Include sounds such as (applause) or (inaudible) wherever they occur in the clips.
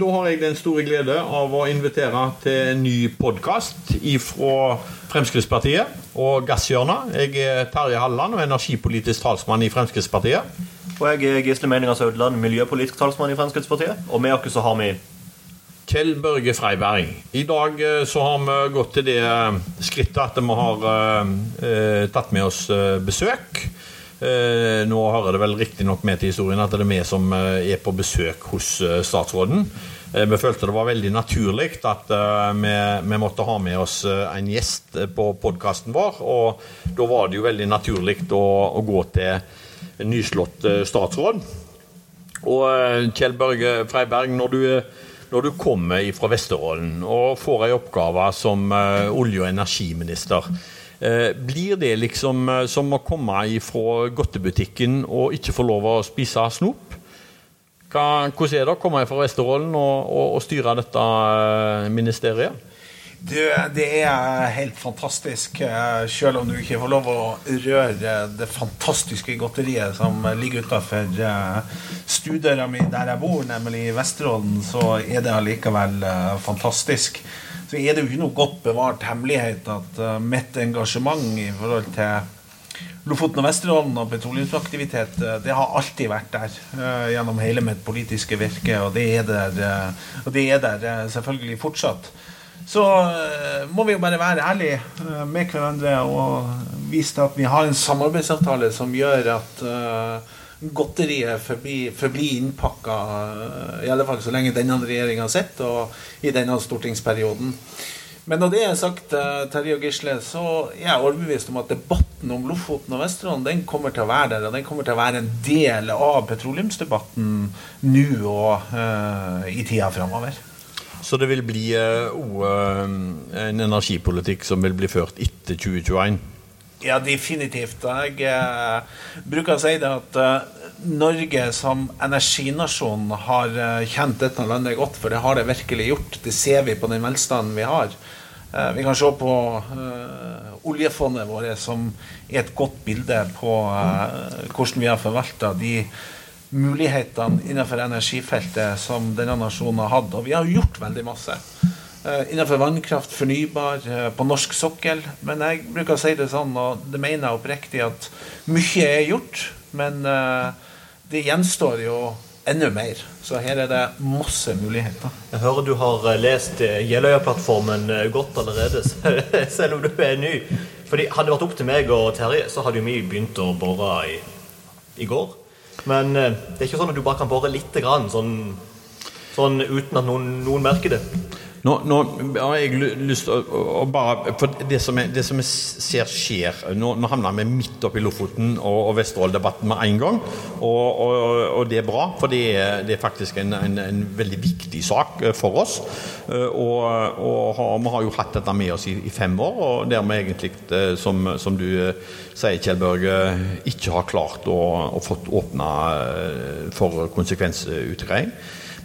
Da har jeg den store glede av å invitere til en ny podkast fra Fremskrittspartiet og Gasshjørnet. Jeg er Terje Halland og energipolitisk talsmann i Fremskrittspartiet. Og jeg er Gisle Meningas Saudland, miljøpolitisk talsmann i Fremskrittspartiet. Og med oss har vi Kjell Børge Freiberg. I dag eh, så har vi gått til det eh, skrittet at vi har eh, tatt med oss eh, besøk. Eh, nå hører det vel riktignok med til historien at det er vi som eh, er på besøk hos eh, statsråden. Vi følte det var veldig naturlig at vi, måtte ha med oss en gjest på podkasten vår. Og da var det jo veldig naturlig å, gå til en nyslått statsråd. Og Kjell Børge Freiberg, når du, når du kommer fra Vesterålen og får ei oppgave som olje- og energiminister, blir det liksom eh, som å komme fra godtebutikken og ikke få lov å spise snop? Hvordan er det å komme fra Vesterålen og, og, og styre dette eh, ministeriet? Du, det er helt fantastisk, eh, selv om du ikke får lov å røre det fantastiske godteriet som ligger utafor stuedøra mi der jeg bor, nemlig i Vesterålen, så er det allikevel eh, fantastisk. Så er det jo ikke noe godt bevart hemmelighet at uh, mitt engasjement i forhold til Lofoten og Vesterålen og petroleumsaktivitet, eh, det har alltid vært der uh, gjennom hele mitt politiske virke, og det er der, uh, og det er der uh, selvfølgelig fortsatt. Så må vi jo bare være ærlige med hverandre og vise til at vi har en samarbeidsavtale som gjør at godteriet forblir, forbli innpakka, eh, i alle fall så lenge denne regjeringa sitter, og i denne stortingsperioden. Men når det er sagt, eh, Terje og Gisle, så er jeg overbevist om at debatten om Lofoten og Vesterålen den kommer til å være der, og den kommer til å være en del av petroleumsdebatten nå og uh, i tida framover. Så det vil bli uh, en energipolitikk som vil bli ført etter 2021? Ja, definitivt. Jeg eh, bruker å si det at eh, Norge som energinasjon har eh, kjent dette landet godt, for det har det virkelig gjort. Det ser vi på den velstanden vi har. Eh, vi kan se på eh, oljefondet vårt, som er et godt bilde på eh, hvordan vi har forvalta de mulighetene innenfor energifeltet som denne nasjonen har hatt. Og vi har gjort veldig masse. Eh, innenfor vannkraft, fornybar, eh, på norsk sokkel. Men jeg bruker å si det sånn, og det mener jeg oppriktig, at mye er gjort. Men eh, det gjenstår jo enda mer. Så her er det masse muligheter. Jeg hører du har lest Jeløya-plattformen godt allerede, (laughs) selv om du er ny. Fordi Hadde det vært opp til meg og Terje, så hadde jo vi begynt å bore i, i går. Men det er ikke sånn at du bare kan bore lite grann, sånn, sånn uten at noen, noen merker det. Nå, nå har jeg lyst til å, å bare For det som, jeg, det som jeg ser skjer Nå, nå havner vi midt oppi Lofoten og, og Vesterålen-debatten med en gang. Og, og, og det er bra, for det er, det er faktisk en, en, en veldig viktig sak eh, for oss. Eh, Og, har, vi har jo hatt dette med oss i, i fem år, og der vi egentlig, eh, som, som du sier, Kjell Børge, ikke har klart å, å fått åpna for konsekvensutgreiing.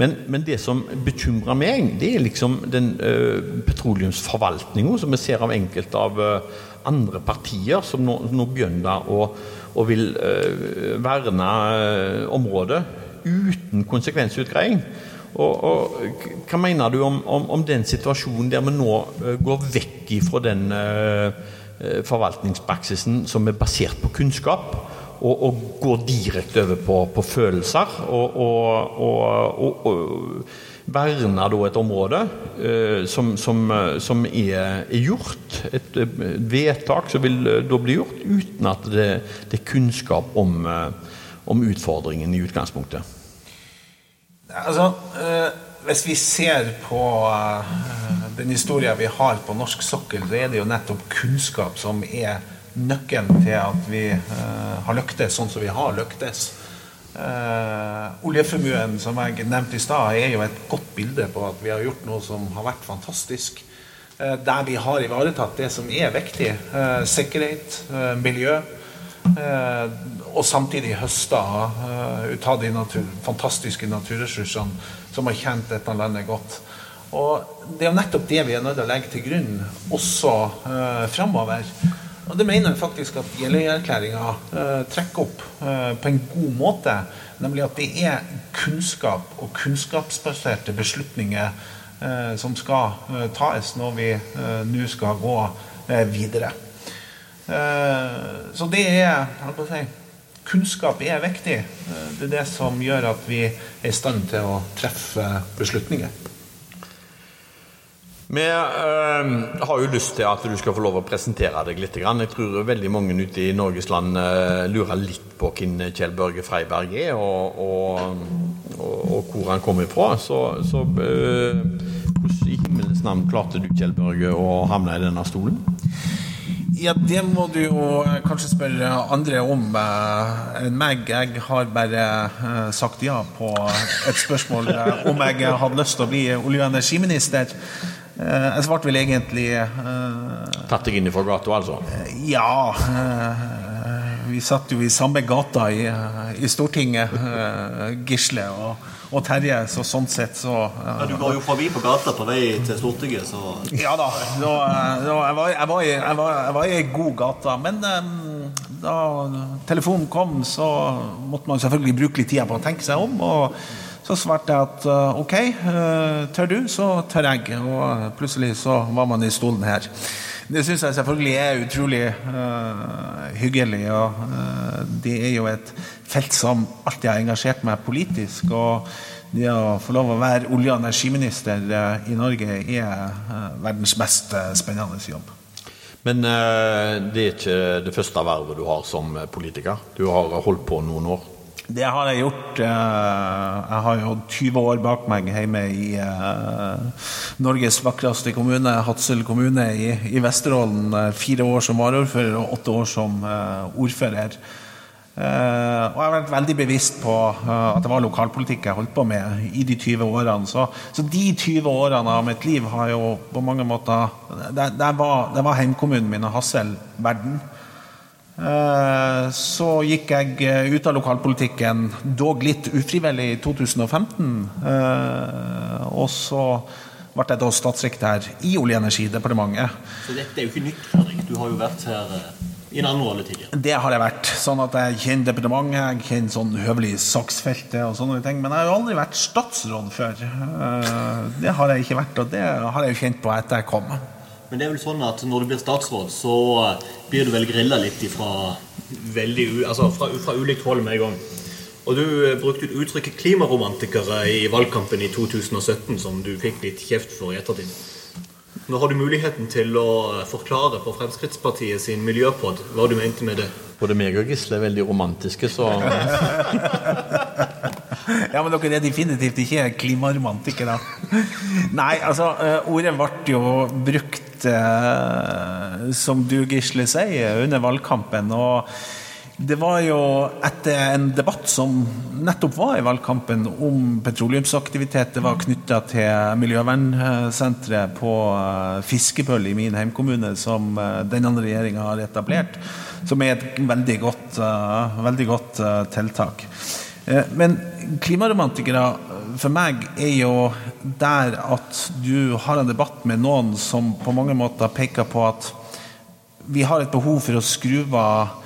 Men, men det som bekymrer meg, det er liksom den uh, petroleumsforvaltninga som vi ser av enkelte av uh, andre partier som nå, nå begynner å, å vil uh, verne uh, området uten konsekvensutgreiing. Og, og, hva mener du om, om, om den situasjonen der vi nå uh, går vekk fra den eh, eh, forvaltningspraksisen som er basert på kunnskap? Og, å gå direkte over på, på følelser. Og, og, og, og, verner da et område eh, som, som, eh, som er, er gjort. Et, eh, vedtak som vil eh, da bli gjort uten at det, det er kunnskap om, om utfordringen i utgangspunktet. Altså, eh, hvis vi ser på eh, den historien vi har på norsk sokkel, så er det jo nettopp kunnskap som er nøkkelen til at vi eh, har lyktes sånn som vi har lyktes. Eh, oljeformuen som jeg nevnte i stad, er jo et godt bilde på at vi har gjort noe som har vært fantastisk. Eh, der vi har ivaretatt det som er viktig. Sikkerhet, miljø. Og samtidig høsta ut av de natur, fantastiske naturressursene som har kjent dette landet godt. Og Det er jo nettopp det vi er nødt til å legge til grunn også eh, framover. Og det mener jeg faktisk at Jeløya-erklæringa eh, trekker opp eh, på en god måte. Nemlig at det er kunnskap og kunnskapsbaserte beslutninger eh, som skal eh, tas når vi eh, nå skal gå eh, videre. Så det er si, Kunnskap er viktig. Det er det som gjør at vi er i stand til å treffe beslutninger. Vi øh, har jo lyst til at du skal få lov å presentere deg litt. Jeg tror veldig mange ute i Norges land øh, lurer litt på hvem Kjell Børge Freiberg er, og, og, og, og hvor han kommer fra. Så, så øh, hvordan i himmelens navn klarte du, Kjell Børge, å havne i denne stolen? Ja, det må du jo kanskje spørre andre om enn meg. Jeg har bare sagt ja på et spørsmål om jeg hadde lyst til å bli olje- og energiminister. Eh, jeg svarte vel egentlig eh, Tatt deg inn fra gata, altså? ja. eh, vi satt jo i samme gata i, i Stortinget, eh, Gisle og, og Terje, så sånn sett så eh, Ja, du går jo forbi på gata på vei til Stortinget, så Ja da. da, da jeg, var, jeg, var i, jeg, var, jeg var i ei god gate. Men eh, da telefonen kom, så måtte man selvfølgelig bruke litt tid på å tenke seg om. Og så svarte jeg at eh, OK, eh, tør du, så tør jeg. Og plutselig så var man i stolen her. Det syns jeg selvfølgelig er utrolig uh, hyggelig. Og uh, det er jo et felt som alltid har engasjert meg politisk. og det å få lov å være olje- og energiminister eh, i Norge er eh, verdens mest eh, spennende jobb. Men eh, det er ikke det første vervet du har som politiker. Du har holdt på noen år. Det har jeg gjort. eh, Jeg har jo 20 år bak meg hjemme i eh, Norges vakreste kommune, Hadsel kommune i, Vesterålen. Eh, Fire år som varaordfører og åtte år som ordfører. Uh, og jeg har vært veldig bevisst på uh, at det var lokalpolitikk jeg holdt på med i de 20 årene. Så, så de 20 årene av mitt liv har jo på mange måter Der, der var, var heimkommunen min og Hassel verden. Eh, Så gikk jeg eh, ut av lokalpolitikken, dog litt ufrivillig, i 2015. Eh, Og så ble jeg da statssekretær i Olje- og energidepartementet. Så dette er jo ikke nytt for deg. Du har jo vært her i en annen rolle tidligere. Det har jeg vært. Sånn at jeg kjenner departementet, jeg kjenner sånn høvelig saksfeltet og sånne ting. Men jeg har jo aldri vært statsråd før. Det har jeg ikke vært, og det har jeg jo kjent på etter jeg kom. Men det er vel sånn at når du blir statsråd, så eh, blir du vel grilla litt ifra, veldig, u- altså fra, fra ulikt hold med en gang. Og du eh, brukte ut uttrykket 'klimaromantikere' i valgkampen i 2017, som du fikk litt kjeft for i ettertid. Nå har du muligheten til å eh, forklare på Fremskrittspartiet sin miljøpod hva du mente med det. Både meg og Gisle er veldig romantiske, så (laughs) Ja, men dere er definitivt ikke klimaromantikere. Nei, altså, ordet ble jo brukt, eh, som du, Gisle, sier, under valgkampen. Og det var jo etter en debatt som nettopp var i valgkampen om petroleumsaktivitet. Det var knytta til miljøvernsenteret på Fiskepøl i min heimkommune, som eh, denne regjeringa har etablert. Som er et veldig godt, eh, veldig godt eh, tiltak. Eh, Men klimaromantikere eh, for meg er jo der at du har en debatt med noen som på mange måter peker på at vi har et behov for å skru av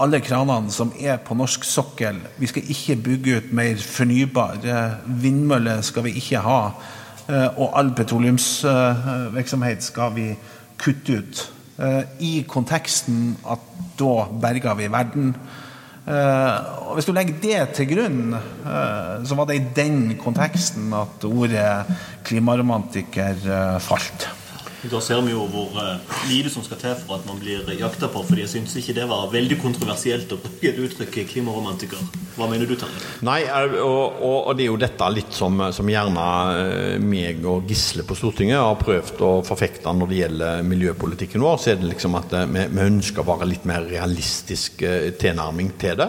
alle kranene som er på norsk sokkel. Vi skal ikke bygge ut mer fornybar. Vindmøller skal vi ikke ha. Eh, Og all petroleumsvirksomhet skal vi kutte ut. Eh, I konteksten at da berger vi verden. Eh, og Hvis du legger det til grunn, eh, så var det i den konteksten at ordet klimaromantiker eh, falt. Da ser vi jo hvor uh, lite som skal til for at man blir jakta på. fordi jeg syns ikke det var veldig kontroversielt å bruke et uttrykk 'klimaromantiker'. Hva mener du, Terje? Nei, og, og, og det er jo dette litt som, som gjerne eh, meg og Gisle på Stortinget har prøvd å forfekte når det gjelder miljøpolitikken vår. Så er det liksom at eh, vi, vi ønsker bare litt mer realistisk eh, tilnærming til det.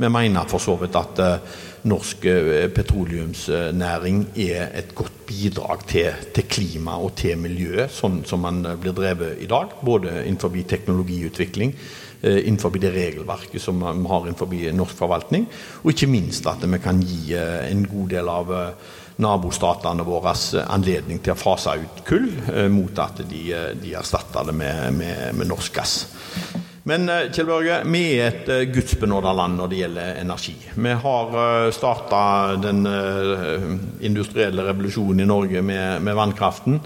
Vi mener for så vidt at eh, norsk eh, petroleumsnæring er et godt bidrag til, til klima og til miljøet, sånn som man eh, blir drevet i dag. Både innenfor teknologiutvikling, innenfor det regelverket som vi har innenfor norsk forvaltning, og ikke minst at vi kan gi en god del av nabostatene våre anledning til å fase ut kull, mot at de, de erstatter det med, med, med norsk gass. Men eh, Kjell Børge, vi er et eh, gudsbenåda land når det gjelder energi. Vi har starta den industrielle revolusjonen i Norge med, med vannkraften.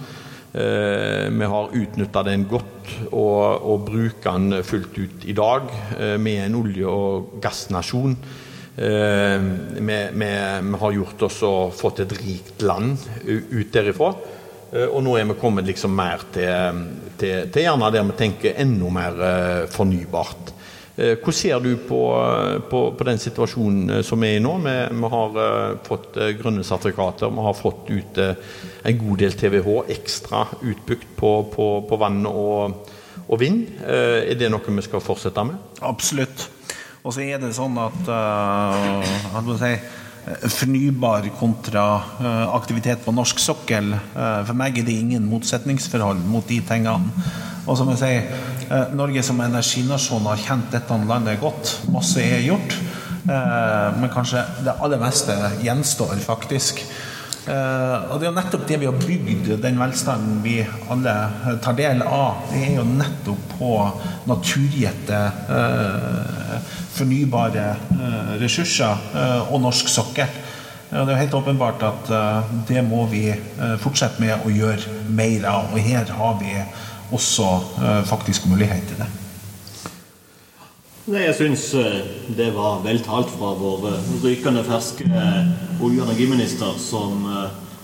Vi har utnytta den godt og, og bruker den fullt ut i dag. Vi er en olje- og gassnasjon. Vi, vi, vi har gjort oss og fått et rikt land ut derifra. Eh, og nå er vi kommet liksom mer til, til, til gjerne der vi tenker enda mer eh, fornybart. Eh, hvordan ser du på, på, på, den situasjonen som er i nå? Vi, vi har fått grønne sertifikater, vi har fått ut en god del TVH ekstra utbygd på, på, på vann og, og, vind. Er det noe vi skal fortsette med? Absolutt. Og så er det sånn at uh, Eh, fornybar kontra eh, aktivitet på norsk sokkel. Eh, for meg er det ingen motsetningsforhold mot de tingene. Og som jeg sier, Norge som energinasjon har kjent dette landet godt. Masse er gjort. Men kanskje det aller meste gjenstår, faktisk. Og det er jo nettopp det vi har bygd den velstanden vi alle tar del av. Det er jo nettopp på naturgitte fornybare eh, ressurser eh, og norsk sokkel. Det er jo helt åpenbart at eh, det må vi fortsette med å gjøre mer av. Og her har vi også faktisk mulighet til det. Nei, Jeg syns det var vel talt fra vår rykende ferske olje- og energiminister, som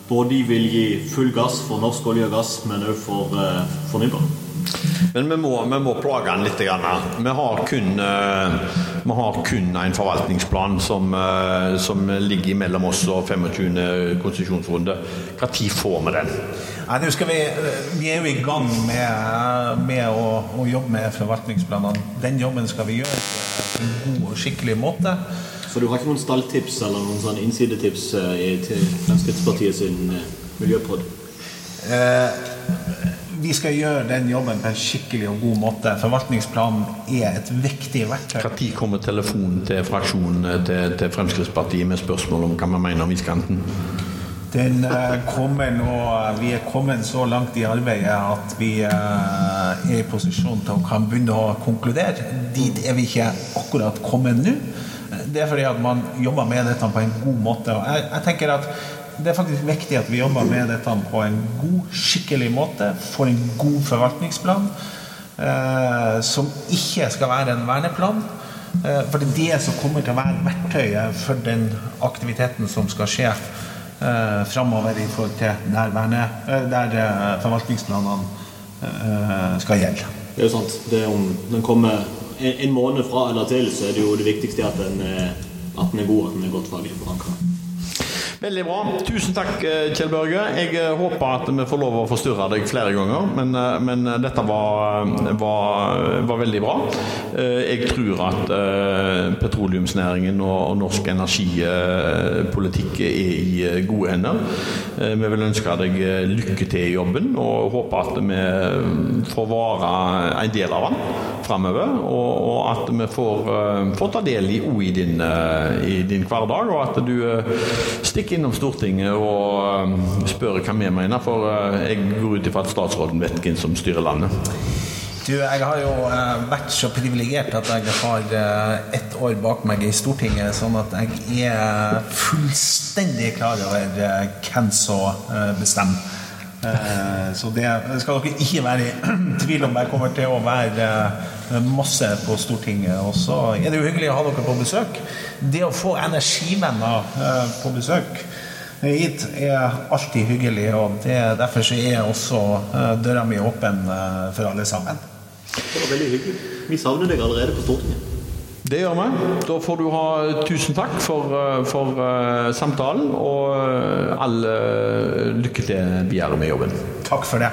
både vil gi full gass for norsk olje og gass, men òg for fornybar. Men vi må, vi må plage den litt. Vi har kun, eh, vi har kun en forvaltningsplan som, eh, som, ligger mellom oss og 25. konsesjonsrunde. Når får vi den? Nei, vi, vi, er jo i gang med, med å, å, jobbe med forvaltningsplanene. Den jobben skal vi gjøre på en god og skikkelig måte. Så du har ikke noen stalltips eller noen sånn innsidetips eh, til Fremskrittspartiet sin miljøpod? Eh, vi skal gjøre den jobben på en skikkelig og god måte. Forvaltningsplanen er et viktig verktøy. Når kommer telefonen til fraksjonen til, til, Fremskrittspartiet med spørsmål om hva man mener om iskanten? Den uh, kommer nå Vi er kommet så langt i arbeidet at vi uh, er i posisjon til å kan begynne å konkludere. Dit er vi ikke akkurat kommet nå. Det er fordi at man jobber med dette på en god måte. Og jeg, jeg tenker at det er faktisk viktig at vi jobber med dette på en god, skikkelig måte. Får en god forvaltningsplan. Eh, som ikke skal være en verneplan. Eh, for det er det som kommer til å være verktøyet for den aktiviteten som skal skje eh, framover i forhold til der, eh, der eh, forvaltningsplanene eh, skal gjelde. Det er jo sant. Det er om den kommer en, måned fra eller til, så er det jo det viktigste at den, at den er god, at den er godt faglig forankra. Veldig bra. Tusen takk, eh, Kjell Børge. Jeg eh, håper at vi får lov å forstyrre deg flere ganger, men, eh, men dette var, var, var, veldig bra. Jeg tror at petroleumsnæringen og norsk energipolitikk er i gode hender. Vi vil ønske deg lykke til i jobben og håper at vi får være en del av den framover. Og, at vi får, får ta del i, i, din, i din hverdag, og at du stikker innom Stortinget og um, spør hva vi mener, for uh, jeg går ut ifra at statsråden vet hvem som styrer landet. Du, jeg har jo uh, vært så privilegert at jeg har uh, ett år bak meg i Stortinget, sånn at jeg er fullstendig klar over hvem som bestemmer. Så det skal dere ikke være i (clears throat) tvil om. Jeg kommer til å være masse på Stortinget. Og så er det jo hyggelig å ha dere på besøk. Det å få energivenner på besøk hit er alltid hyggelig, og det, derfor så er også døra mi åpen for alle sammen. Det var veldig hyggelig. Vi savner deg allerede på Stortinget. Det gjør vi. Da får du ha tusen takk for, eh, for samtalen, og all lykke til videre med jobben. Takk for det.